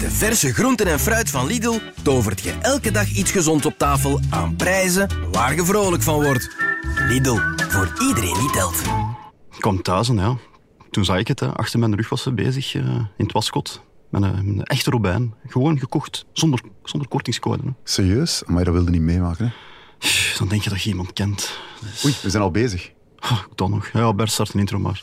Met de verse groenten en fruit van Lidl tovert je elke dag iets gezond op tafel aan prijzen waar je vrolijk van wordt. Lidl, voor iedereen die telt. Ik kwam thuis en ja, toen zag ik het. Hè. Achter mijn rug was ze bezig eh, in het waskot. Met een, echte robijn. Gewoon gekocht, zonder, zonder kortingscode. hè. Serieus? Maar dat wilde niet meemaken. Hè? Dan denk je dat je iemand kent. Dus, Oei, we zijn al bezig. ah, dan nog. Ja, Bert, start een intro maar.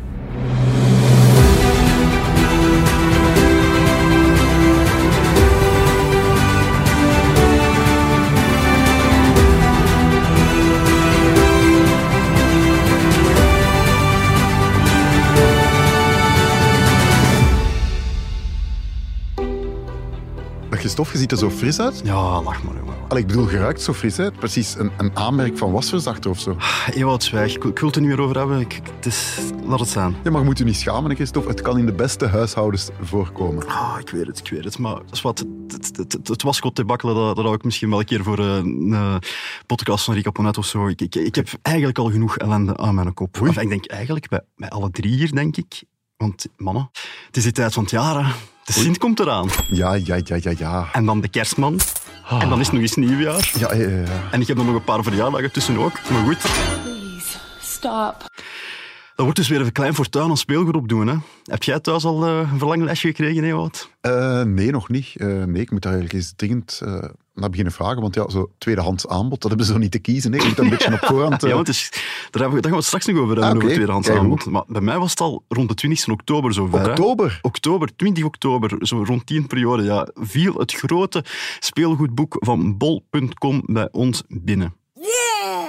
Christophe, je ziet er zo fris uit. Ja, lach maar, jongen. Allee, ik bedoel, je ruikt zo fris uit. Precies een, een aanmerk van wasverzachter of zo. Ewout, zwijg. Ik, ik wil het er niet meer over hebben. Ik, het is, laat het zijn. Ja, maar je moet je niet schamen, hè, Christophe. Het kan in de beste huishoudens voorkomen. Ah, ik weet het, ik weet het. Maar wat, het, het, het, te bakkelen, dat, dat hou ik misschien wel een keer voor eh, een eh, podcast van Ponet of zo. Ik, ik, ik heb eigenlijk al genoeg ellende aan mijn kop. Ik denk eigenlijk bij, bij alle drie hier, denk ik. Want mannen, het is die tijd van het jaar. hè. De Sint komt eraan. Ja, ja, ja, ja, ja. En dan de kerstman. En dan is het nog eens nieuwjaar. Ja, ja, ja. En ik heb dan nog een paar verjaardagen tussen ook. Maar goed, Please, stop. Dat wordt dus weer een klein fortuin aan speelgoed opdoen. Hè. Heb jij thuis al eh, een verlanglesje gekregen, Ewout? Eh, nee, nog niet. Eh, nee, ik moet daar eigenlijk eens dringend eh, naar beginnen vragen. Want ja, zo tweedehands aanbod, dat hebben ze zo niet te kiezen. hè. Ik moet dat een beetje op voorhand... Ja, want het is, daar, hebben we, daar gaan we het straks nog over hebben, Ah, over oké. tweedehands Kijk, aanbod. Maar bij mij was het al rond de 20 oktober zover. hè. Oktober. Oktober, 20 oktober, zo rond die periode, ja, viel het grote speelgoedboek van bol.com bij ons binnen.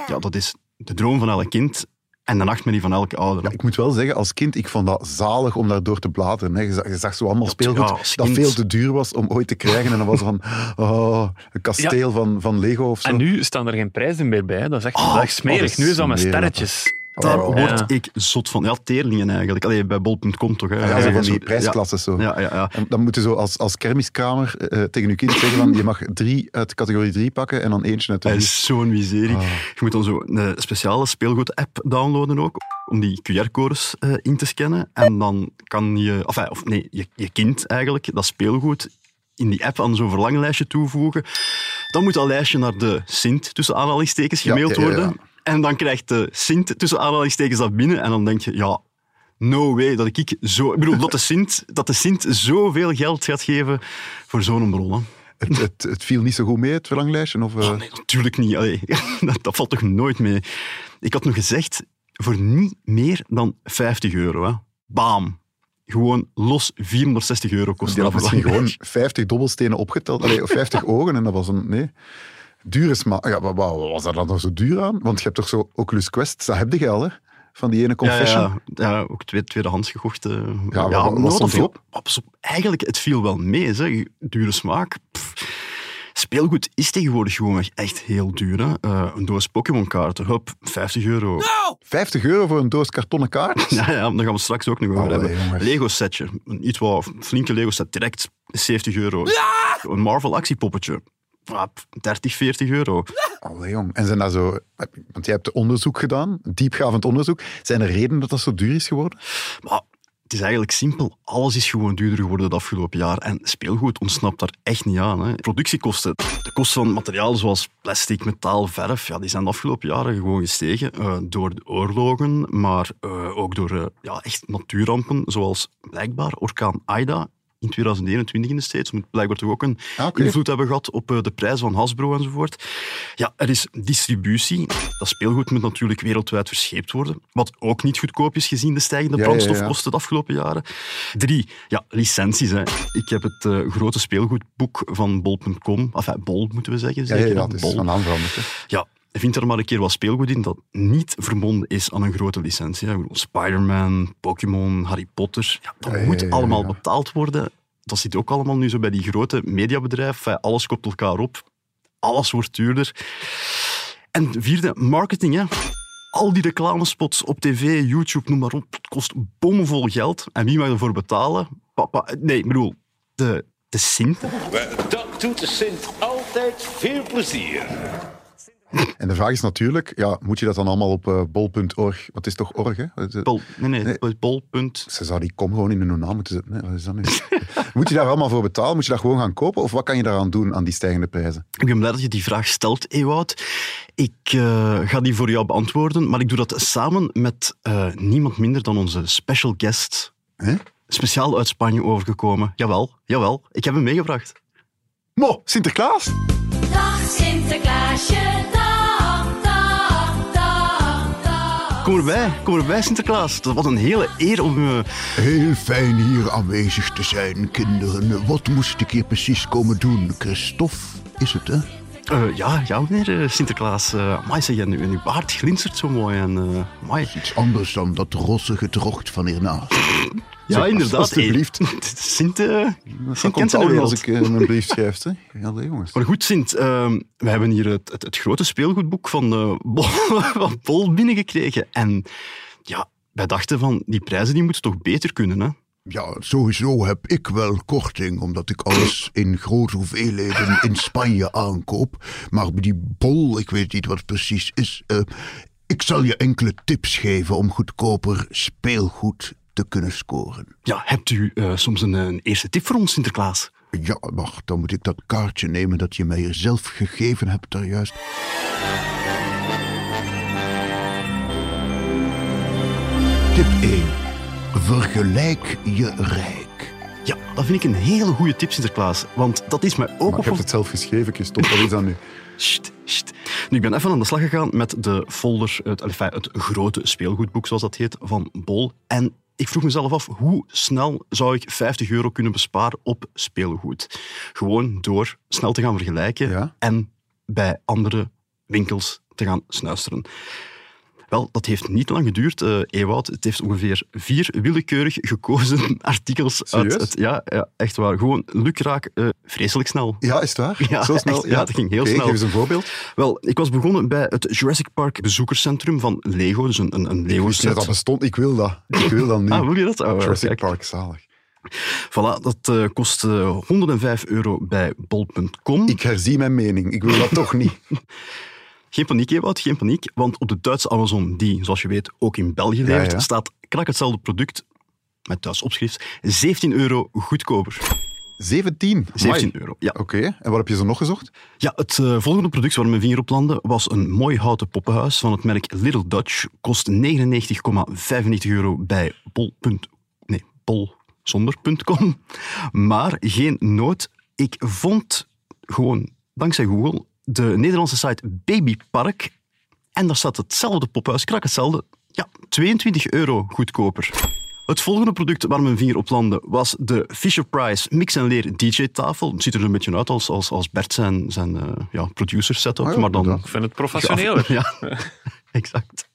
Ja, dat is de droom van elk kind en de nachtmerrie van elke ouder. Ja, ik moet wel zeggen, als kind, ik vond dat zalig om daardoor te bladeren. Hè. Je, zag, je zag zo allemaal speelgoed ja, dat kind. veel te duur was om ooit te krijgen. En dan was van, oh, een kasteel van, van Lego of zo. En nu staan er geen prijzen meer bij. Dat is echt, Oh, dat is echt smerig. dat is nu is dat met sterretjes. Daar Oh. word Ja. ik zot van. Ja, teerlingen eigenlijk. Allee, bij bol.com toch. Hè. Ja, zo van die prijsklassen zo. Ja, ja, ja. En dan moet je zo als, als kermiskamer eh, tegen je kind zeggen van, je mag drie uit categorie 3 pakken en dan eentje uit de Dat is zo'n miserie. Ah. Je moet dan zo een speciale speelgoed-app downloaden ook, om die QR-codes eh, in te scannen. En dan kan je, of, eh, of nee, je, je kind eigenlijk, dat speelgoed in die app aan zo'n verlanglijstje toevoegen. Dan moet dat lijstje naar de Sint, tussen aanhalingstekens, Ja, gemaild ja, ja, ja. En dan krijgt de Sint, tussen aanhalingstekens, dat binnen. En dan denk je, ja, no way dat ik zo... Ik bedoel, dat de Sint, dat de Sint zoveel geld gaat geven voor zo'n bron. hè. Het, het, het viel niet zo goed mee, het verlanglijstje? Of, eh, Oh, nee, natuurlijk niet. Allee, dat, dat valt toch nooit mee. Ik had nog gezegd, voor niet meer dan 50 euro. Hè. Bam. Gewoon los 460 euro kost Die dat had misschien gewoon verlanglijstje. 50 dobbelstenen opgeteld. Allee, of 50 ogen en dat was een... Nee. Dure smaak. Ja, wat, wat was daar dan nog zo duur aan? Want je hebt toch zo Oculus Quest, dat heb je al, hè? Van die ene Ja, confession. ja, ja, ook tweede, tweedehands gekocht. eh. wat- wat op- op- Eigenlijk, het viel wel mee. Zeg. Dure smaak. Pff. Speelgoed is tegenwoordig gewoon echt- heel duur. Hè. Eh, een doos Pokémon-kaarten, hup, 50 euro. 50 euro voor een doos kartonnen kaart? Ja, ja, daar gaan we straks ook nog over Allee, hebben. jongens. Lego-setje. Een iets wat flinke Lego-set. Direct 70 euro. Een Marvel-actiepoppetje. Ah, 30, 40 euro. Allee, jong. En zijn dat zo... Want jij hebt onderzoek gedaan, diepgravend onderzoek. Zijn er redenen dat dat zo duur is geworden? Maar het is eigenlijk simpel. Alles is gewoon duurder geworden het afgelopen jaar. En speelgoed ontsnapt daar echt niet aan. Hè. Productiekosten. De kosten van materialen zoals plastic, metaal, verf, ja, die zijn de afgelopen jaren gewoon gestegen. eh, door de oorlogen, maar eh, ook door eh, ja, echt natuurrampen, zoals blijkbaar orkaan Aida in 2021 in de States. Moet blijkbaar toch ook een Ah, invloed hebben gehad op eh, de prijs van Hasbro enzovoort. Ja, er is distributie. Dat speelgoed moet natuurlijk wereldwijd verscheept worden. Wat ook niet goedkoop is gezien de stijgende Ja, ja, ja. brandstofkosten de afgelopen jaren. Drie, ja, licenties. Hè. Ik heb het eh, grote speelgoedboek van bol.com, enfin, bol moeten we zeggen. Zeker, ja, het is Bol. Ja, vind er maar een keer wat speelgoed in dat niet verbonden is aan een grote licentie. hè. Ik bedoel, Spider-Man, Pokémon, Harry Potter. Ja, dat Ja, moet ja, ja, allemaal ja. betaald worden. Dat zit ook allemaal nu zo bij die grote mediabedrijven. Alles kopt elkaar op. Alles wordt duurder. En vierde, marketing. Hè. Al die reclamespots op tv, YouTube, noem maar op, het kost bomvol geld. En wie mag ervoor betalen? Papa, nee, ik bedoel, de, de Sint. Dat doet de Sint altijd veel plezier. En de vraag is natuurlijk, ja, moet je dat dan allemaal op eh, bol.org? Wat is toch org, hè? Bol, nee, nee, Nee. bol. punt. Ze zou die kom gewoon in hun naam moeten zetten. hè. Wat is dat nu? moet je daar allemaal voor betalen? Moet je dat gewoon gaan kopen? Of wat kan je daaraan doen aan die stijgende prijzen? Ik ben blij dat je die vraag stelt, Ewout. Ik eh, ga die voor jou beantwoorden, maar ik doe dat samen met eh, niemand minder dan onze special guest. Hè? Speciaal uit Spanje overgekomen. Jawel, jawel. Ik heb hem meegebracht. Mo, Sinterklaas! Dag Sinterklaasje, dag, Kom erbij, kom erbij, Sinterklaas. Was een hele eer om... eh, Heel fijn hier aanwezig te zijn, kinderen. Wat moest ik hier precies komen doen? Christophe is het, hè? eh, ja, ja, meneer eh, Sinterklaas. Uh, amai, zeg, en, uw- en uw baard glinstert zo mooi. En, amai. Iets anders dan dat rossige drocht van hiernaast. Ja, Zeg, inderdaad. alstublieft. eh, Sint, eh, Dat Sint kent zijn als ik eh, een brief schrijf. Hè? Allee, jongens. Maar goed, Sint, ehm, we hebben hier het, het, het grote speelgoedboek van, eh Bol, van Bol binnengekregen. En ja, wij dachten van, die prijzen die moeten toch beter kunnen, hè? Ja, sowieso heb ik wel korting, omdat ik alles in grote hoeveelheden in Spanje aankoop. Maar die bol, ik weet niet wat het precies is. eh, ik zal je enkele tips geven om goedkoper speelgoed te kunnen scoren. Ja, hebt u eh, soms een, een eerste tip voor ons, Sinterklaas? Ja, wacht, dan moet ik dat kaartje nemen dat je mij hier zelf gegeven hebt daar juist. Tip 1. Vergelijk je rijk. Ja, dat vind ik een hele goede tip, Sinterklaas. Want dat is mij ook Maar ik heb het zelf geschreven, Christophe. Wat is dat nu? Sst, sst. Nu, ik ben even aan de slag gegaan met de folder, het, enfin, het grote speelgoedboek, zoals dat heet, van Bol. En ik vroeg mezelf af, hoe snel zou ik 50 euro kunnen besparen op speelgoed? Gewoon door snel te gaan vergelijken Ja. en bij andere winkels te gaan snuisteren. Wel, dat heeft niet lang geduurd, eh Ewout. Het heeft ongeveer vier willekeurig gekozen artikels uit het... Ja, ja, echt waar. Gewoon lukraak, eh, vreselijk snel. Ja, is het waar? Ja, Zo snel? echt, ja, dat ging heel snel. Geef eens een voorbeeld. Wel, ik was begonnen bij het Jurassic Park bezoekerscentrum van Lego. Dus een, een, Lego niet dat dat bestond. Ik wil dat. Ik wil dat nu. Ah, wil je dat? Oh, Jurassic kijk. Park, zalig. Voilà, dat eh, kost eh, 105 euro bij bol.com. Ik herzie mijn mening. Ik wil dat toch niet. Geen paniek, Ewout, geen paniek. Want op de Duitse Amazon, die, zoals je weet, ook in België levert, ja. staat krak hetzelfde product, met Duits opschrift, 17 euro goedkoper. 17? 17 Amai. euro, ja. Oké, en wat heb je zo nog gezocht? Ja, het eh, volgende product waar mijn vinger op landde was een mooi houten poppenhuis van het merk Little Dutch. Kost 99,95 euro bij bol. Nee. Maar geen nood. Ik vond gewoon, dankzij Google, de Nederlandse site Babypark. En daar staat hetzelfde poppenhuis, krak hetzelfde. Ja, 22 euro goedkoper. Het volgende product waar mijn vinger op landde was de Fisher-Price Mix en Leer DJ-tafel. Het ziet er een beetje uit als, als, als Bert zijn, zijn eh, ja, producer setup, Ah ja, maar dan... Ik vind het professioneler. Ja, exact.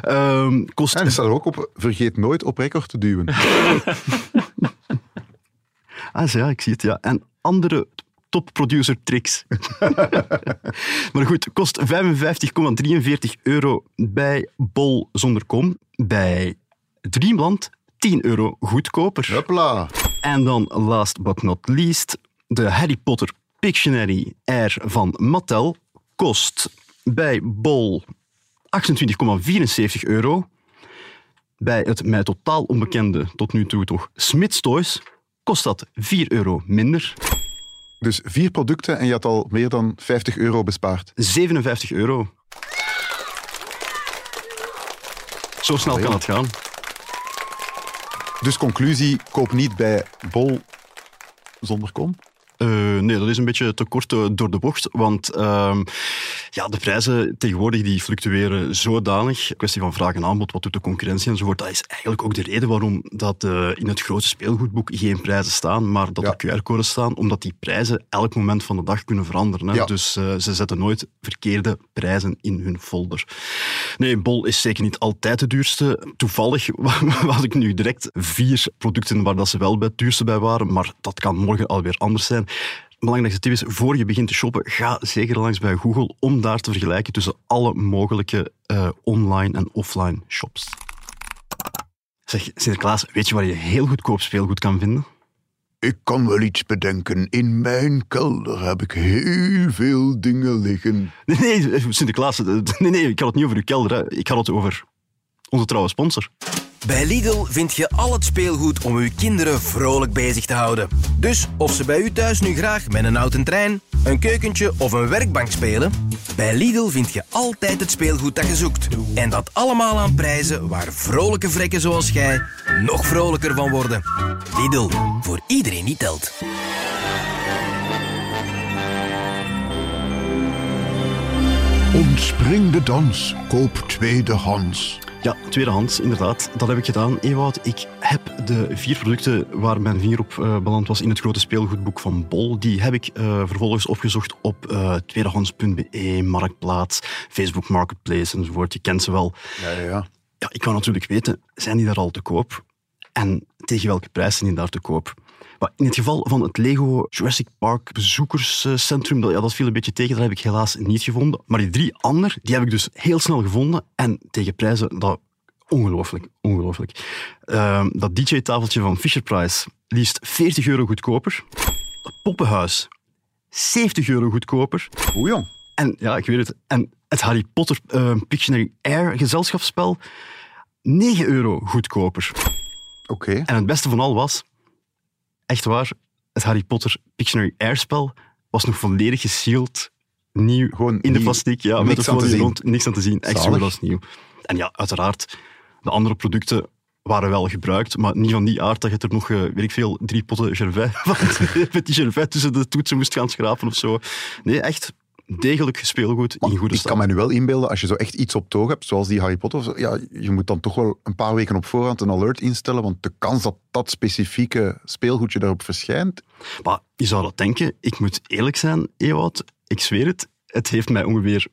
Ehm, kost... En er staat er ook op, vergeet nooit op record te duwen. Ah, ja, ik zie het, ja. En andere top-producer tricks. maar goed, kost 55,43 euro bij Bol zonder kom. Bij Dreamland 10 euro goedkoper. Hopla. En dan, last but not least, de Harry Potter Pictionary Air van Mattel kost bij Bol 28,74 euro. Bij het mij totaal onbekende, tot nu toe toch, Smith's Toys, kost dat 4 euro minder. Dus vier producten en je had al meer dan 50 euro bespaard. 57 euro. Zo snel kan het gaan. Dus conclusie, koop niet bij Bol zonder kom. Eh, nee, dat is een beetje te kort eh, door de bocht, want ehm, ja, de prijzen tegenwoordig die fluctueren zodanig. Kwestie van vraag en aanbod, wat doet de concurrentie enzovoort. Dat is eigenlijk ook de reden waarom dat eh, in het grote speelgoedboek geen prijzen staan, maar dat Ja. er QR-codes staan, omdat die prijzen elk moment van de dag kunnen veranderen. Hè? Ja. Dus eh, ze zetten nooit verkeerde prijzen in hun folder. Nee, Bol is zeker niet altijd de duurste. Toevallig was ik nu direct vier producten waar dat ze wel bij het duurste bij waren, maar dat kan morgen alweer anders zijn. Belangrijkste tip is, voor je begint te shoppen, ga zeker langs bij Google om daar te vergelijken tussen alle mogelijke eh, online en offline shops. Zeg, Sinterklaas, weet je waar je heel goedkoop speelgoed kan vinden? Ik kan wel iets bedenken. In mijn kelder heb ik heel veel dingen liggen. Nee, nee, Sinterklaas, eh, nee, nee, ik had het niet over uw kelder. Hè. Ik had het over onze trouwe sponsor. Bij Lidl vind je al het speelgoed om uw kinderen vrolijk bezig te houden. Dus of ze bij u thuis nu graag met een houten trein, een keukentje of een werkbank spelen, bij Lidl vind je altijd het speelgoed dat je zoekt. En dat allemaal aan prijzen waar vrolijke vrekken zoals jij nog vrolijker van worden. Lidl, voor iedereen die telt. Ontspring de dans, koop tweedehands. Ja, tweedehands, inderdaad. Dat heb ik gedaan, Ewout. Ik heb de vier producten waar mijn vinger op eh, beland was in het grote speelgoedboek van Bol. Die heb ik eh, vervolgens opgezocht op eh, tweedehands.be, Marktplaats, Facebook Marketplace enzovoort. Je kent ze wel. Ja, ja, ja. Ja, ik wou natuurlijk weten, zijn die daar al te koop? En tegen welke prijs zijn die daar te koop? Maar in het geval van het Lego Jurassic Park bezoekerscentrum, dat, ja, dat viel een beetje tegen, dat heb ik helaas niet gevonden. Maar die drie andere, die heb ik dus heel snel gevonden. En tegen prijzen, dat ongelooflijk, ongelooflijk. Ehm, dat DJ-tafeltje van Fisher-Price, liefst 40 euro goedkoper. Dat poppenhuis, 70 euro goedkoper. Oeh, jong. En ja, ik weet het. En het Harry Potter eh, Pictionary Air gezelschapsspel, 9 euro goedkoper. Oké. En het beste van al was, echt waar, het Harry Potter Pictionary Air spel was nog volledig gesealed, nieuw, Gewoon in de plastic, ja, met de folie rond, niks aan te zien, echt zo was nieuw. En ja, uiteraard, de andere producten waren wel gebruikt, maar niet van die aard dat je er nog, eh, weet ik veel, drie potten gervais, met die gervais tussen de toetsen moest gaan schrapen of zo. Nee, echt degelijk speelgoed in goede Ik staat. kan me nu wel inbeelden, als je zo echt iets op toog hebt, zoals die Harry Potter, ja, je moet dan toch wel een paar weken op voorhand een alert instellen, want de kans dat dat specifieke speelgoedje daarop verschijnt, Maar je zou dat denken. Ik moet eerlijk zijn, Ewout. Ik zweer het. Het heeft mij ongeveer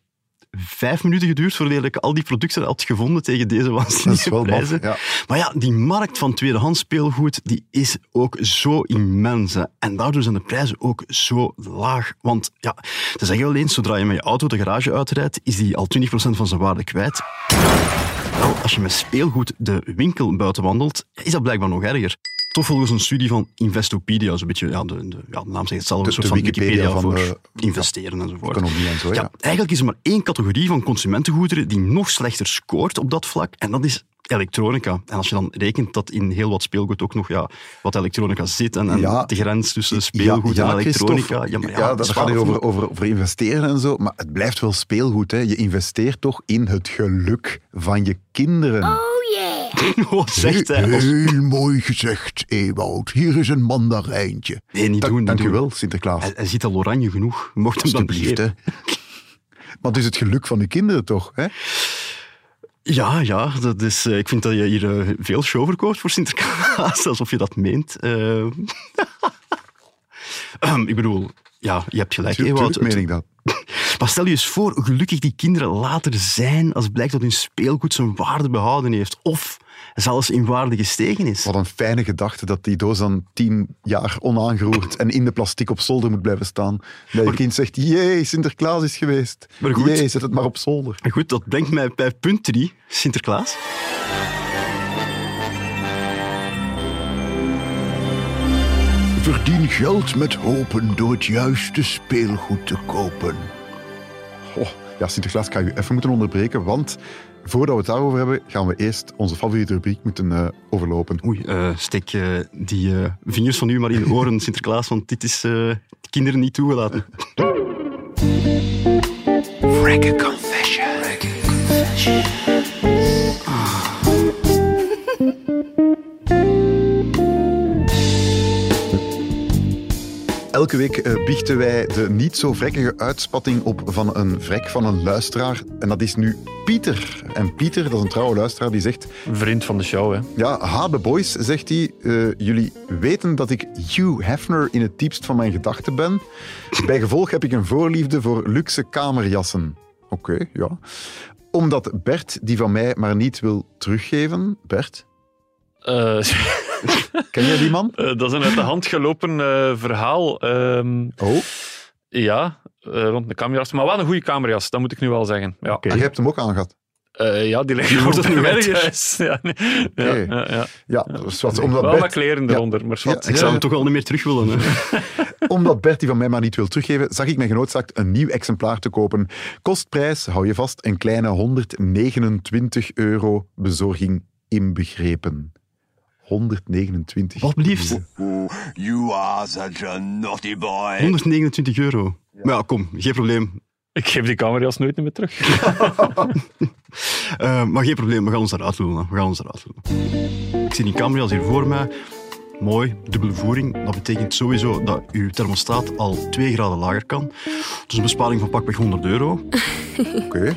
vijf minuten geduurd voordat ik al die producten had gevonden tegen deze waanzinnige maf. prijzen. Ja. Maar ja, die markt van tweedehands speelgoed die is ook zo immens. hè. En daardoor zijn de prijzen ook zo laag. Want ja, te zeggen wel eens, zodra je met je auto de garage uitrijdt, is die al 20% van zijn waarde kwijt. Wel, als je met speelgoed de winkel buiten wandelt, is dat blijkbaar nog erger. Toch volgens een studie van Investopedia, zo'n beetje, ja, de, de, ja, de naam zegt hetzelfde, De- een soort van Wikipedia Wikipedia, van voor de- investeren enzovoort. economie en zo. Ja. Ja, eigenlijk is er maar één categorie van consumentengoederen die nog slechter scoort op dat vlak. En dat is elektronica. En als je dan rekent dat in heel wat speelgoed ook nog ja, wat elektronica zit en, en Ja. de grens tussen speelgoed ja, en elektronica. Ja, maar ja, ja, dat gaat hier over, over, over investeren en zo, maar het blijft wel speelgoed. Hè. Je investeert toch in het geluk van je kinderen. Wat zegt hij? Heel mooi gezegd, Ewout. Hier is een mandarijntje. Nee, niet Da- doen. dank u wel, Sinterklaas. Hij, hij ziet al oranje genoeg. Mocht hem dan geven. Maar het is het geluk van je kinderen toch? Hè? Ja, ja. Dat is, eh, ik vind dat je hier eh, veel show verkoopt voor Sinterklaas. Alsof je dat meent. Eh, ehm, ik bedoel, ja, je hebt gelijk. Tuurlijk Ewout. meen ik dat. Maar stel je eens voor hoe gelukkig die kinderen later zijn als blijkt dat hun speelgoed zijn waarde behouden heeft. Of zelfs in waarde gestegen is. Wat een fijne gedachte dat die doos dan tien jaar onaangeroerd en in de plastic op zolder moet blijven staan. Dat je kind zegt, jee, Sinterklaas is geweest. Maar goed. Jee, zet het maar op zolder. En goed, dat brengt mij bij punt 3, Sinterklaas. Verdien geld met hopen door het juiste speelgoed te kopen. Oh, ja, Sinterklaas, ik ga u even moeten onderbreken, want voordat we het daarover hebben, gaan we eerst onze favoriete rubriek moeten eh, overlopen. Oei, eh, steek eh, die eh, vingers van u maar in de oren, Sinterklaas, want dit is eh, kinderen niet toegelaten. Elke week eh, biechten wij de niet zo vrekkige uitspatting op van een vrek van een luisteraar. En dat is nu Pieter. En Pieter, dat is een trouwe luisteraar, die zegt... Vriend van de show, hè. Ja, ha, de boys, zegt hij. eh, jullie weten dat ik Hugh Hefner in het diepst van mijn gedachten ben. Bij gevolg heb ik een voorliefde voor luxe kamerjassen. Oké, ja. Omdat Bert die van mij maar niet wil teruggeven. Bert? Eh, Ken jij die man? eh, dat is een uit de hand gelopen eh, verhaal. Ehm, Oh, ja, eh, rond de kamerjas. Maar wel een goede kamerjas, dat moet ik nu wel zeggen. Ja, en je hebt hem ook aangehad. Eh, ja die liggen mij erger. thuis. Ja, nee. ja, ja, ja. Ja, wat, omdat, Wel Bert, kleren Ja. eronder, maar zwart. Ja, Ik zou hem toch wel niet meer terug willen. Hè. omdat Bert die van mij maar niet wil teruggeven, zag ik mij genoodzaakt een nieuw exemplaar te kopen. Kostprijs, hou je vast, een kleine 129 euro bezorging inbegrepen. 129 Wat blieft? You are such a naughty boy. 129 euro. Maar ja, kom, geen probleem. Ik geef die kamerjas nooit meer terug. Eh, maar geen probleem, we gaan ons eruit lullen. We gaan ons eruit lullen. Ik zie die camera's hier voor mij. Mooi, dubbele voering. Dat betekent sowieso dat uw thermostaat al 2 graden lager kan. Dus een besparing van pakweg 100 euro. Oké.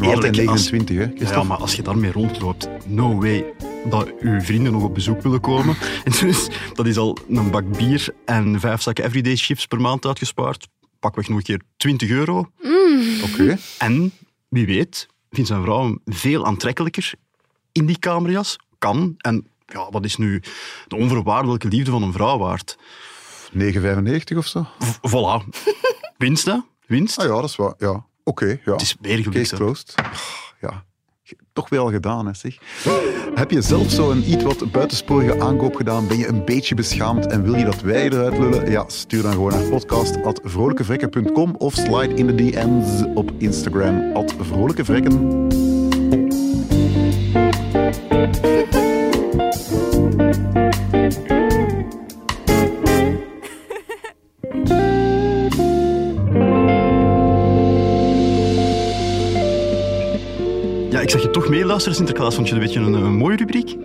Als- 29, hè? Ja, maar als je daarmee rondloopt, no way dat uw vrienden nog op bezoek willen komen. En dus, dat is al een bak bier en vijf zakken everyday chips per maand uitgespaard. Pakweg nog een keer 20 euro. Oké. En wie weet, vindt zijn vrouw hem veel aantrekkelijker in die kamerjas. Kan. En ja, wat is nu de onvoorwaardelijke liefde van een vrouw waard? 9,95 of zo? V- voilà. Winst, hè? Winst. Ah ja, dat is wel... Ja, oké. ja. Het is weer Case gelukt. hè. closed. Ja, toch wel gedaan, hè, zeg. Heb je zelf zo een iets wat buitensporige aankoop gedaan? Ben je een beetje beschaamd en wil je dat wij eruit lullen? Ja, stuur dan gewoon naar podcast.vrolijkevrekken.com of slide in de DM's op Instagram at vrolijkevrekken. Sinterklaas. Vond je een beetje een, een mooie rubriek?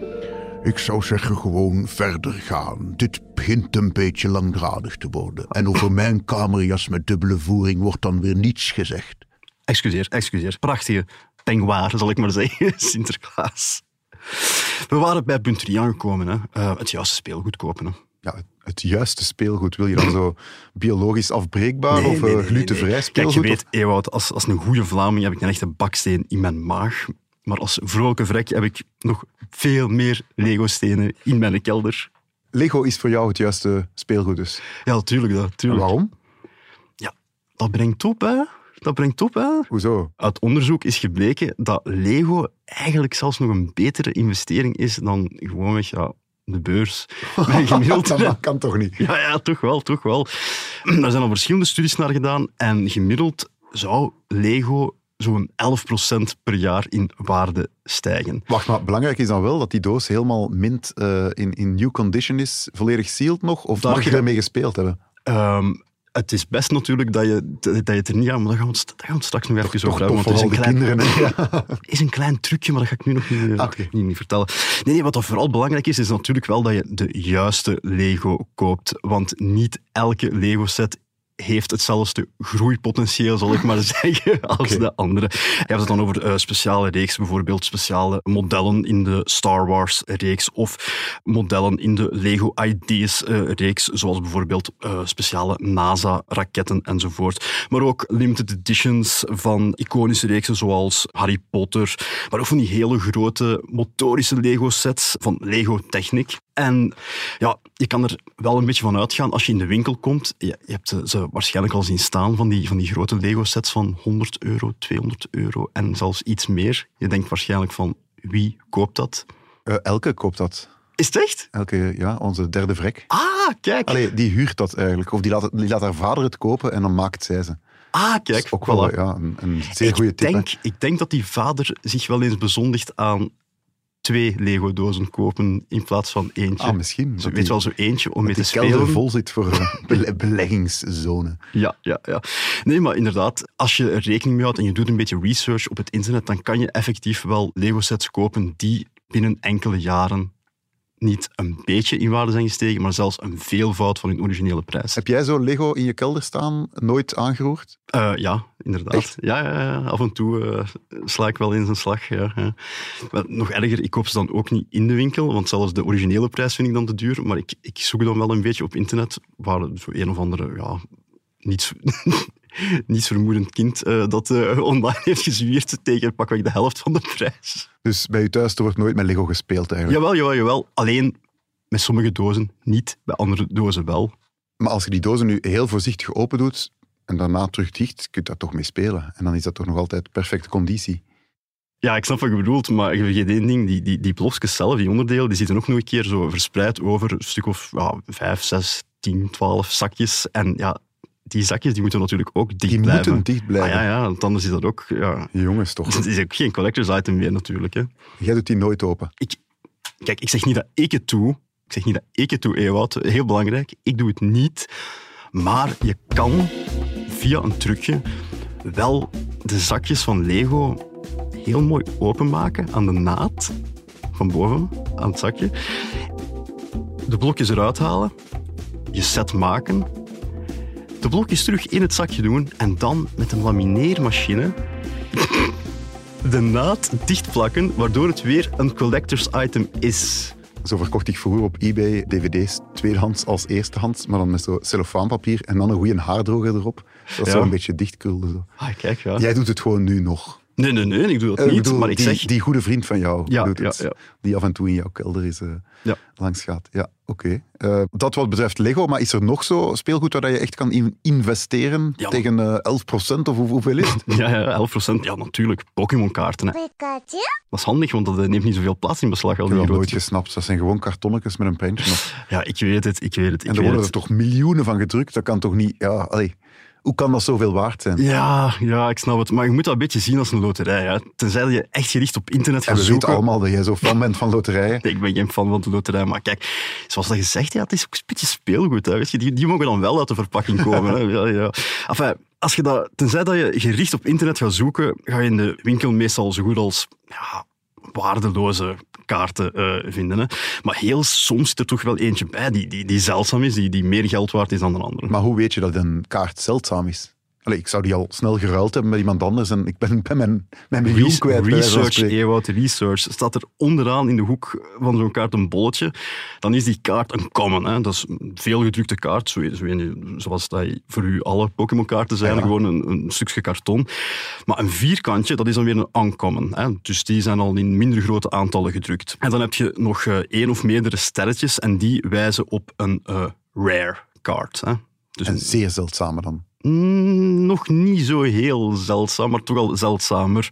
Ik zou zeggen gewoon verder gaan. Dit begint een beetje langdradig te worden. En over mijn kamerjas met dubbele voering wordt dan weer niets gezegd. Excuseer, excuseer. Prachtige pengwaar, zal ik maar zeggen, Sinterklaas. We waren bij punt 3 aangekomen. Hè. Eh, het juiste speelgoed kopen. Hè. Ja, het, juiste speelgoed. Wil je dan zo biologisch afbreekbaar Nee, of nee, eh, nee, glutenvrij nee. speelgoed? Kijk, je weet, Ewout, als, als een goede Vlaming heb ik een echte baksteen in mijn maag. Maar als vrolijke vrek heb ik nog veel meer Lego-stenen in mijn kelder. Lego is voor jou het juiste speelgoed dus. Ja, tuurlijk. Dat, En tuurlijk. waarom? dat brengt op, hè. Dat brengt op, hè. Hoezo? Uit onderzoek is gebleken dat Lego eigenlijk zelfs nog een betere investering is dan gewoonweg ja, de beurs. Gemiddeld, dat kan toch niet? Ja, ja, toch wel, toch wel. Daar zijn al verschillende studies naar gedaan en gemiddeld zou Lego zo'n 11% per jaar in waarde stijgen. Wacht, maar belangrijk is dan wel dat die doos helemaal mint eh, in, in new condition is, volledig sealed nog? Of Daar mag je ermee gespeeld hebben? Ehm, het is best natuurlijk dat je, dat je het er niet aan, maar daar gaan we het, daar gaan we het straks nog even over hebben. want het is een klein, kinderen. Ja. is een klein trucje, maar dat ga ik nu nog niet, eh, Ah, niet, niet vertellen. Nee, nee, wat dat vooral belangrijk is, is natuurlijk wel dat je de juiste Lego koopt. Want niet elke Lego-set heeft hetzelfde groeipotentieel, zal ik maar zeggen, als de andere. Je hebt het dan over eh, speciale reeks, bijvoorbeeld speciale modellen in de Star Wars-reeks of modellen in de Lego Ideas-reeks, zoals bijvoorbeeld eh, speciale NASA-raketten enzovoort. Maar ook limited editions van iconische reeksen zoals Harry Potter, maar ook van die hele grote motorische Lego-sets van Lego Technic. En ja, je kan er wel een beetje van uitgaan als je in de winkel komt. Je, je hebt ze- waarschijnlijk al zien staan van die, van die grote Lego-sets van 100 euro, 200 euro en zelfs iets meer. Je denkt waarschijnlijk van wie koopt dat? Eh, Elke koopt dat. Is het echt? Elke, ja, onze derde vrek. Ah, kijk. Allee, die huurt dat eigenlijk. Of die laat, die laat haar vader het kopen en dan maakt zij ze. Ah, Dat kijk. is ook wel ja, een, een zeer goede tip. hè. denk, ik denk dat die vader zich wel eens bezondigt aan twee Lego-dozen kopen in plaats van eentje. Ah, misschien. Zo, Dat weet je wel, zo eentje om mee dat te spelen. vol zit voor bele- beleggingszone. Ja, ja, ja. Nee, maar inderdaad, als je er rekening mee houdt en je doet een beetje research op het internet, dan kan je effectief wel Lego-sets kopen die binnen enkele jaren niet een beetje in waarde zijn gestegen, maar zelfs een veelvoud van hun originele prijs. Heb jij zo Lego in je kelder staan, nooit aangeroerd? Eh, ja, inderdaad. Ja, ja, ja, af en toe eh, sla ik wel in zijn slag. Ja, nog erger, ik koop ze dan ook niet in de winkel, want zelfs de originele prijs vind ik dan te duur. Maar ik, ik zoek dan wel een beetje op internet waar zo een of andere, ja, niet, niets vermoedend kind eh, dat eh, online heeft gezwierd tegen pakweg de helft van de prijs. Dus bij u thuis er wordt nooit met Lego gespeeld eigenlijk. Jawel, jawel, jawel. Alleen met sommige dozen niet, bij andere dozen wel. Maar als je die dozen nu heel voorzichtig open doet en daarna terug dicht, kun je daar toch mee spelen. En dan is dat toch nog altijd perfecte conditie. Ja, ik snap wat je bedoelt, maar je vergeet één ding. Die, die, die blokjes zelf, die onderdelen, die zitten ook nog een keer zo verspreid over een stuk of ja, vijf, zes, tien, twaalf zakjes. En ja, die zakjes die moeten natuurlijk ook dicht Die blijven. moeten dicht blijven. Ah, ja, ja, want anders is dat ook... Ja, Jongens, toch. het is ook geen collectors item meer natuurlijk. Hè. Jij doet die nooit open. Ik, kijk, ik zeg niet dat ik het doe. Ik zeg niet dat ik het doe, Ewout. Heel belangrijk. Ik doe het niet. Maar je kan via een trucje wel de zakjes van Lego heel mooi openmaken aan de naad van boven aan het zakje. De blokjes eruit halen, je set maken, de blokjes terug in het zakje doen en dan met een lamineermachine de naad dichtplakken, waardoor het weer een collectors item is. Zo verkocht ik vroeger op eBay dvd's tweedehands als eerstehands, maar dan met zo cellofaanpapier en dan een goede haardroger erop. Dat Ja. zo een beetje dichtkrulde. Zo. Ah, kijk, ja. Jij doet het gewoon nu nog. Nee, nee, nee, ik doe dat Eh, niet. bedoel, maar ik die, zeg... die goede vriend van jou Ja, doet ja, het. ja. Die af en toe in jouw kelder is, eh, Ja. langs gaat. Ja, oké. Eh, dat wat betreft Lego, maar is er nog zo speelgoed waar je echt kan in- investeren Ja. tegen eh 11% of hoe- hoeveel is het? Ja, ja, 11% Ja, natuurlijk. Pokémon-kaarten. Dat is handig, want dat neemt niet zoveel plaats in beslag. Al Ik heb dat nooit gesnapt. Dat zijn gewoon kartonnetjes met een prentje op. Ja, ik weet het, ik weet het. Ik En er worden het. er toch miljoenen van gedrukt? Dat kan toch niet... Ja, allee. Hoe kan dat zoveel waard zijn? Ja, ja, ik snap het. Maar je moet dat een beetje zien als een loterij. Hè. Tenzij je echt gericht op internet gaat we weten zoeken. allemaal dat jij zo fan bent van loterijen. Nee, ik ben geen fan van de loterij, maar kijk, zoals dat gezegd, ja, het is ook een beetje speelgoed. Hè, weet je? Die, die mogen dan wel uit de verpakking komen. Hè. Ja, ja. Enfin, als je dat, tenzij dat je gericht op internet gaat zoeken, ga je in de winkel meestal zo goed als ja, waardeloze kaarten eh, vinden. Hè. Maar heel soms zit er toch wel eentje bij die, die, die zeldzaam is, die, die meer geld waard is dan de andere. Maar hoe weet je dat een kaart zeldzaam is? Allee, ik zou die al snel geruild hebben met iemand anders en ik ben, ben mijn, mijn miljoen Res- kwijt. research. Ewout, research. Staat er onderaan in de hoek van zo'n kaart een bolletje, dan is die kaart een common. Hè? Dat is een veelgedrukte kaart, zo, zoals dat voor u alle Pokémon-kaarten zijn, Ja. gewoon een, een stukje karton. Maar een vierkantje, dat is dan weer een uncommon. Hè? Dus die zijn al in minder grote aantallen gedrukt. En dan heb je nog eh, één of meerdere sterretjes en die wijzen op een eh, rare kaart. Hè? Dus En een- zeer zeldzame dan. Mm, nog niet zo heel zeldzaam, maar toch al zeldzamer.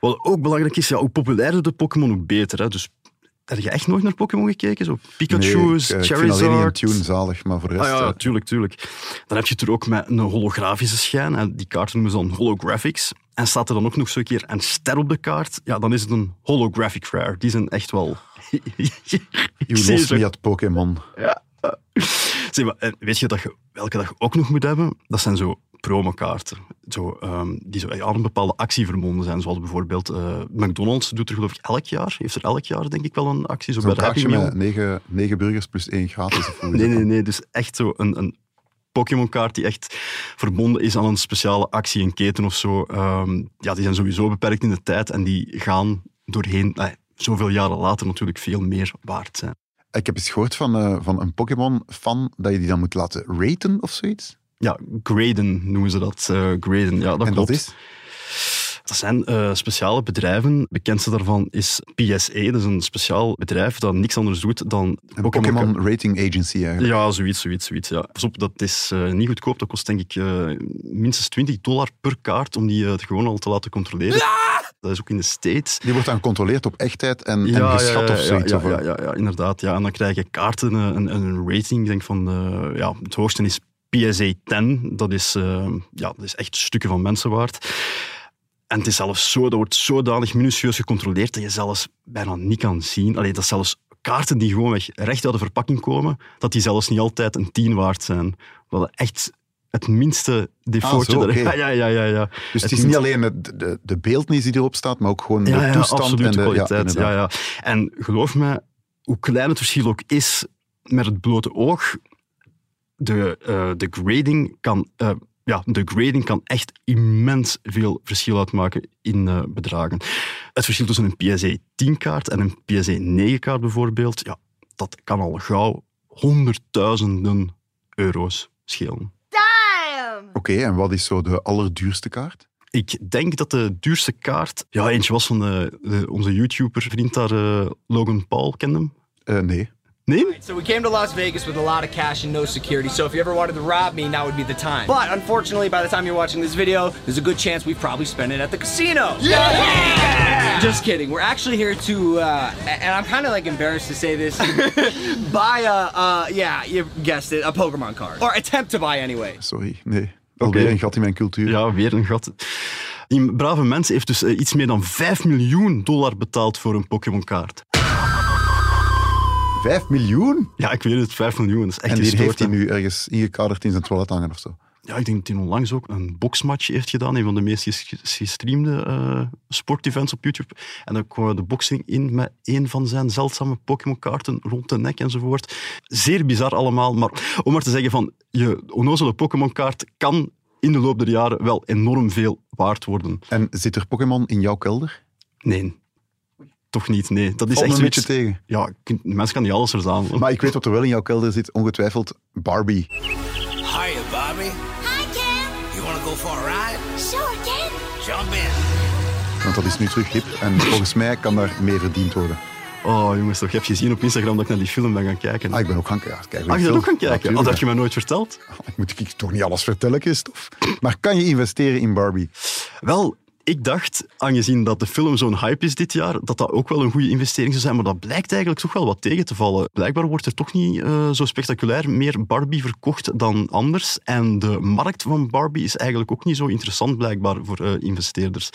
Wat ook belangrijk is, ja, hoe populairder de Pokémon, hoe beter. Hè. Dus heb je echt nooit naar Pokémon gekeken? Zo Pikachu's, Nee, ik, eh, ik vind alleen Charizard. tune zalig, maar voor de rest... Ah ja, eh, tuurlijk, tuurlijk. Dan heb je het er ook met een holografische schijn. Hè. Die kaart noemen ze dan holographics. En staat er dan ook nog zo'n keer een ster op de kaart, ja, dan is het een holographic rare. Die zijn echt wel... Zie lost me at Pokémon. Zeg maar, en weet je dat je, welke je ook nog moet hebben? Dat zijn zo promokaarten. Zo, ehm, die zo aan een bepaalde actie verbonden zijn. Zoals bijvoorbeeld eh, McDonald's doet er geloof ik elk jaar. Heeft er elk jaar denk ik wel een actie. Zo Zo'n bij Happy Meal. met negen, negen burgers plus één gratis. Nee, nee, nee. Dus echt zo een, een Pokémon-kaart die echt verbonden is aan een speciale actie, een keten of zo. Ehm, ja, die zijn sowieso beperkt in de tijd en die gaan doorheen, eh, zoveel jaren later natuurlijk veel meer waard zijn. Ik heb eens gehoord van, eh, van een Pokémon-fan dat je die dan moet laten raten of zoiets. Ja, graden noemen ze dat. eh graden, ja, dat en klopt. dat is? Dat zijn eh, speciale bedrijven. Het bekendste daarvan is PSA. Dat is een speciaal bedrijf dat niks anders doet dan Een Pokémon Pokémon Rating Agency eigenlijk. Ja, zoiets, zoiets, zoiets. Ja. Pas op, dat is eh, niet goedkoop. Dat kost denk ik eh, minstens 20 dollar per kaart om die gewoon al te laten controleren. Dat is ook in de States. Die wordt dan gecontroleerd op echtheid en, en geschat of zoiets. Ja, ja, ja, ja, inderdaad. Ja. En dan krijg je kaarten, eh, een, een rating. Ik denk van, eh, ja, het hoogste is PSA 10. Dat is, eh, ja, dat is echt stukken van mensen waard. En het is zelfs zo, dat wordt zodanig minutieus gecontroleerd dat je zelfs bijna niet kan zien. Allee, dat zelfs kaarten die gewoon weg recht uit de verpakking komen, dat die zelfs niet altijd een 10 waard zijn. Wat echt het minste defaultje... Ah, zo, ja, ja, ja, ja, ja. Dus het is niet alleen de, de, de beeldnis die erop staat, maar ook gewoon de Ja, ja, toestand absoluut, en de kwaliteit. Ja, Ja, En geloof me, hoe klein het verschil ook is met het blote oog, de, eh, de, grading, kan, eh, ja, de grading kan echt immens veel verschil uitmaken in eh, bedragen. Het verschil tussen een PSA 10-kaart en een PSA 9-kaart bijvoorbeeld, ja, dat kan al gauw honderdduizenden euro's schelen. Oké, en wat is zo de allerduurste kaart? Ik denk dat de duurste kaart... Ja, eentje was van de, de- onze YouTuber-vriend daar, eh, Logan Paul, kende hem? Eh, nee. Nee? So we came to Las Vegas with a lot of cash and no security, so if you ever wanted to rob me, now would be the time. But unfortunately, by the time you're watching this video, there's a good chance we've probably spent it at the casino. Yeah! Just kidding. We're actually here to, uh, and I'm kind of like embarrassed to say this, buy a, uh, yeah, you guessed it, a Pokemon card. Or attempt to buy anyway. Sorry, nee. Alweer Oké. een gat in mijn cultuur. Ja, weer een gat. Die brave mens heeft dus eh, iets meer dan 5 miljoen dollar betaald voor een Pokémon-kaart. 5 miljoen? Ja, ik weet het, 5 miljoen. Dat is echt en die gestoord, heeft hij nu ergens ingekaderd in zijn toilet hangen of zo. Ja, ik denk dat hij onlangs ook een boxmatch heeft gedaan. Een van de meest ges- gestreamde eh, sportevents op YouTube. En dan kwam de boxing in met een van zijn zeldzame Pokémon-kaarten rond de nek enzovoort. Zeer bizar allemaal. Maar om maar te zeggen van, je onnozele Pokémon-kaart kan in de loop der jaren wel enorm veel waard worden. En zit er Pokémon in jouw kelder? Nee. Toch niet, nee. Dat is echt een zoiets- beetje tegen. Ja, mensen kan niet alles verzamelen. Maar ik weet wat er wel in jouw kelder zit, ongetwijfeld Barbie. Hiya, Bobby. Hi, Ken. You want to go for a ride? Sure, Ken. Jump in. Want dat is nu terug hip en volgens mij kan daar meer verdiend worden. Oh jongens, toch, je hebt gezien op Instagram dat ik naar die film ben gaan kijken. Ah, ik ben ook gaan kijken. Kijk, Ah, je bent ook gaan kijken? Oh, dat heb je me... mij nooit verteld. Moet ik toch niet alles vertellen, Christophe? Maar kan je investeren in Barbie? Wel, ik dacht, aangezien dat de film zo'n hype is dit jaar, dat dat ook wel een goede investering zou zijn. Maar dat blijkt eigenlijk toch wel wat tegen te vallen. Blijkbaar wordt er toch niet eh, zo spectaculair meer Barbie verkocht dan anders. En de markt van Barbie is eigenlijk ook niet zo interessant, blijkbaar, voor eh, investeerders.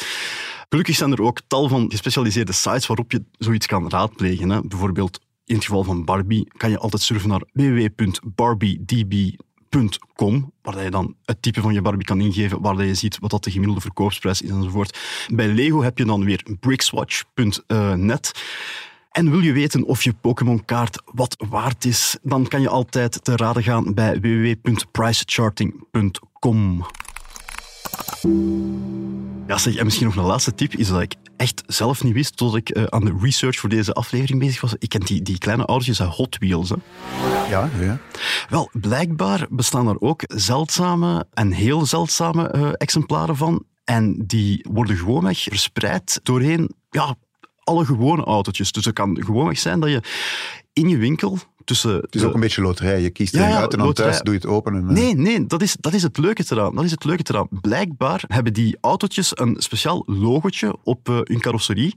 Gelukkig zijn er ook tal van gespecialiseerde sites waarop je zoiets kan raadplegen. Hè. Bijvoorbeeld in het geval van Barbie kan je altijd surfen naar www.barbiedb.com, waar je dan het type van je Barbie kan ingeven, waar je ziet wat dat de gemiddelde verkoopsprijs is enzovoort. Bij Lego heb je dan weer brickswatch.net. En wil je weten of je Pokémon-kaart wat waard is, dan kan je altijd te raden gaan bij www.pricecharting.com. Ja, zeg, en misschien nog een laatste tip is dat ik echt zelf niet wist, tot ik eh, aan de research voor deze aflevering bezig was. Ik ken die, die kleine autootjes uit Hot Wheels. Hè. Ja, ja. Wel, blijkbaar bestaan er ook zeldzame en heel zeldzame eh, exemplaren van. En die worden gewoonweg verspreid doorheen ja, alle gewone autootjes. Dus het kan gewoonweg zijn dat je in je winkel tussen... Het is ook een beetje loterij. Je kiest Ja, uit en dan loterij. thuis doe je het open. En, eh, Nee, nee, dat is, dat is het leuke eraan. Dat is het leuke eraan. Blijkbaar hebben die autootjes een speciaal logotje op eh, hun carrosserie.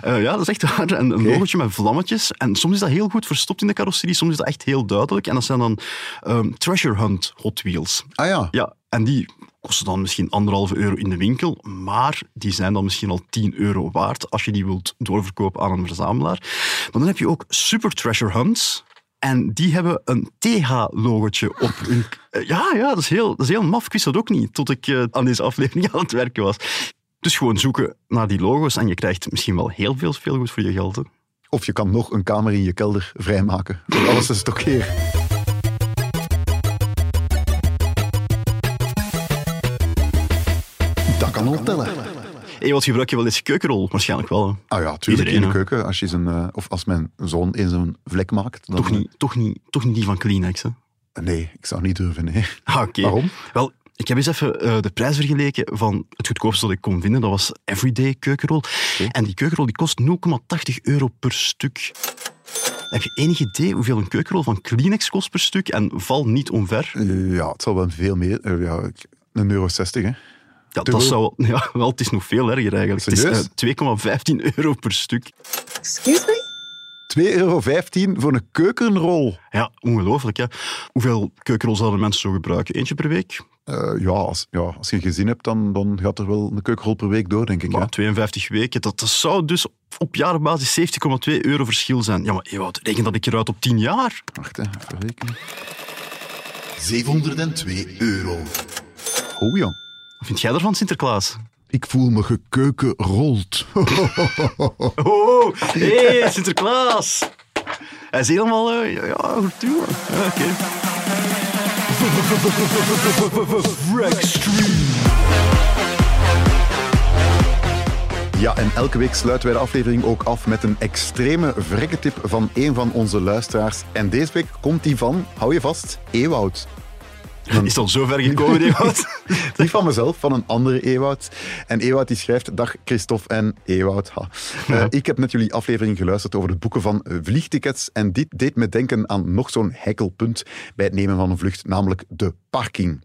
Eh, ja, dat is echt waar. Een, een logotje met vlammetjes. En soms is dat heel goed verstopt in de carrosserie, soms is dat echt heel duidelijk. En dat zijn dan ehm, Treasure Hunt Hot Wheels. Ah ja. Ja, en die kosten dan misschien anderhalve euro in de winkel, maar die zijn dan misschien al 10 euro waard als je die wilt doorverkopen aan een verzamelaar. Maar dan heb je ook Super Treasure Hunts. En die hebben een TH-logotje op hun... Ja, ja, dat is, heel, dat is heel maf. Ik wist dat ook niet, tot ik eh, aan deze aflevering aan het werken was. Dus gewoon zoeken naar die logo's en je krijgt misschien wel heel veel speelgoed voor je geld. Of je kan nog een kamer in je kelder vrijmaken. Voor alles te stockeren. Dat kan al tellen. Wat gebruik je wel eens keukenrol? Waarschijnlijk wel. hè. Ah ja, tuurlijk in de keuken. Als je zijn, eh, of als mijn zoon eens een vlek maakt. Dan, Toch niet, toch, niet, toch niet die van Kleenex, hè? eh, Nee, ik zou niet durven, nee. Ah, oké. Waarom? Wel, ik heb eens even eh, de prijs vergeleken van het goedkoopste dat ik kon vinden. Dat was Everyday keukenrol. En die keukenrol die kost 0,80 euro per stuk. Heb je enig idee hoeveel een keukenrol van Kleenex kost per stuk? En val niet omver. Eh, ja, het zal wel veel meer. eh, ja, een euro 60, hè. Ja, Te dat veel. zou, ja, wel, het is nog veel erger eigenlijk. Het is Serieus? eh, 2,15 euro per stuk. Excuse me? 2,15 euro voor een keukenrol. Ja, ongelooflijk. Hè? Hoeveel keukenrol zouden mensen zo gebruiken? Eentje per week? Eh, ja, als, ja, als je een gezin hebt, dan, dan gaat er wel een keukenrol per week door, denk ik. Maar hè. 52 weken, dat, dat zou dus op jaarbasis 70,2 euro verschil zijn. Ja, maar Ewout, reken dat ik eruit op 10 jaar. Wacht, hè, even rekenen. 702 euro. Oh, jong. Vind jij ervan, Sinterklaas? Ik voel me gekeukenrold. Oh, hé, hey, Sinterklaas! Hij is helemaal... eh, ja, doen. Ja, oké. Ja, en elke week sluiten wij de aflevering ook af met een extreme vrekketip van een van onze luisteraars. En deze week komt die van, hou je vast, Ewoud. Dan... Is het al zo ver gekomen, Ewout? Niet van mezelf, van een andere Ewout. En Ewout die schrijft, dag Christophe en Ewout. Ha. Uh, ik heb net jullie aflevering geluisterd over het boeken van vliegtickets en dit deed me denken aan nog zo'n heikelpunt bij het nemen van een vlucht, namelijk de parking.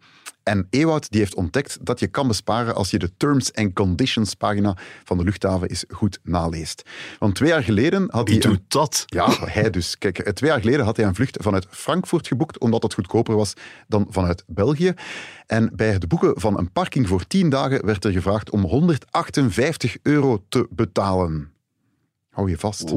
En Ewout die heeft ontdekt dat je kan besparen als je de Terms and Conditions pagina van de luchthaven eens goed naleest. Want twee jaar geleden had Wie hij... doet dat? Ja, hij dus. Kijk, twee jaar geleden had hij een vlucht vanuit Frankfurt geboekt, omdat het goedkoper was dan vanuit België. En bij het boeken van een parking voor 10 dagen werd er gevraagd om 158 euro te betalen. Hou je vast.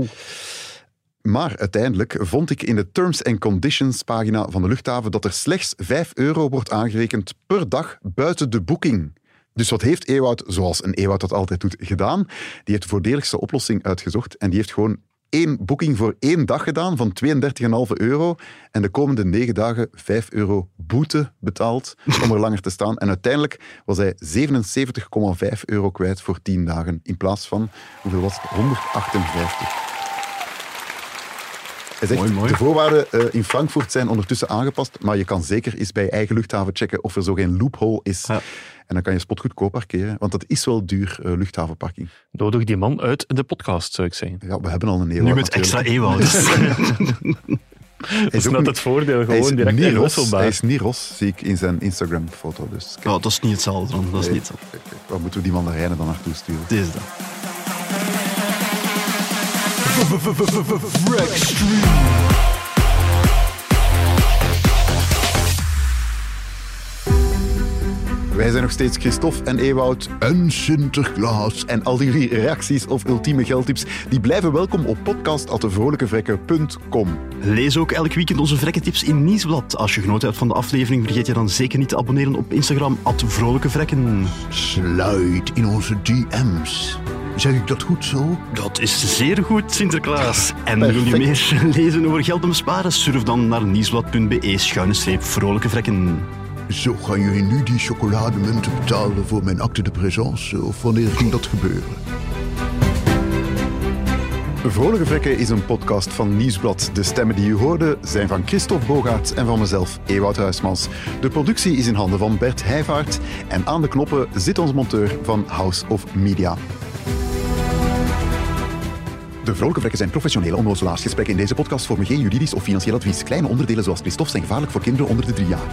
Maar uiteindelijk vond ik in de Terms and Conditions pagina van de luchthaven dat er slechts 5 euro wordt aangerekend per dag buiten de boeking. Dus wat heeft Ewout, zoals een Ewout dat altijd doet, gedaan? Die heeft de voordeligste oplossing uitgezocht en die heeft gewoon één boeking voor één dag gedaan van 32,5 euro en de komende negen dagen 5 euro boete betaald om er langer te staan. En uiteindelijk was hij 77,5 euro kwijt voor 10 dagen in plaats van, hoeveel was het? 158. Hij zegt, Mooi, mooi. de voorwaarden uh, in Frankfurt zijn ondertussen aangepast, maar je kan zeker eens bij je eigen luchthaven checken of er zo geen loophole is. Ja. En dan kan je spotgoedkoop parkeren, want dat is wel duur, uh, luchthavenparking. Nodig die man uit de podcast, zou ik zeggen. Ja, we hebben al een Ewout Nu met extra Ewout. dat is net het voordeel, gewoon direct niet ros. Hij is niet ros, zie ik in zijn Instagram-foto. Dus, ja, dat is niet hetzelfde. Dan. Dat is Nee. niet hetzelfde. Waar moeten we die mandarijnen dan naartoe sturen? Dit Wij zijn nog steeds Christophe en Ewout en Sinterklaas. En al jullie reacties of ultieme geldtips, die blijven welkom op podcast.vrolijkevrekken.com. Lees ook elk weekend onze vrekkentips in Nieuwsblad. Als je genoten hebt van de aflevering, vergeet je dan zeker niet te abonneren op Instagram, at. Slide in onze DM's. Zeg ik dat goed zo? Dat is zeer goed, Sinterklaas. En wil je meer lezen over geld en besparen? Surf dan naar nieuwsblad.be schuine streep Vrolijke Vrekken. Zo gaan jullie nu die chocolademunten betalen voor mijn acte de présence? Of wanneer ging dat gebeuren? Vrolijke Vrekken is een podcast van Nieuwsblad. De stemmen die u hoorde zijn van Christophe Bogaert en van mezelf, Ewout Huismans. De productie is in handen van Bert Heijvaart. En aan de knoppen zit ons monteur van House of Media. De Vrolijke Vrekken zijn professionele onnozelaarsgesprekken. In deze podcast vormen geen juridisch of financieel advies. Kleine onderdelen zoals Christophe zijn gevaarlijk voor kinderen onder de drie jaar.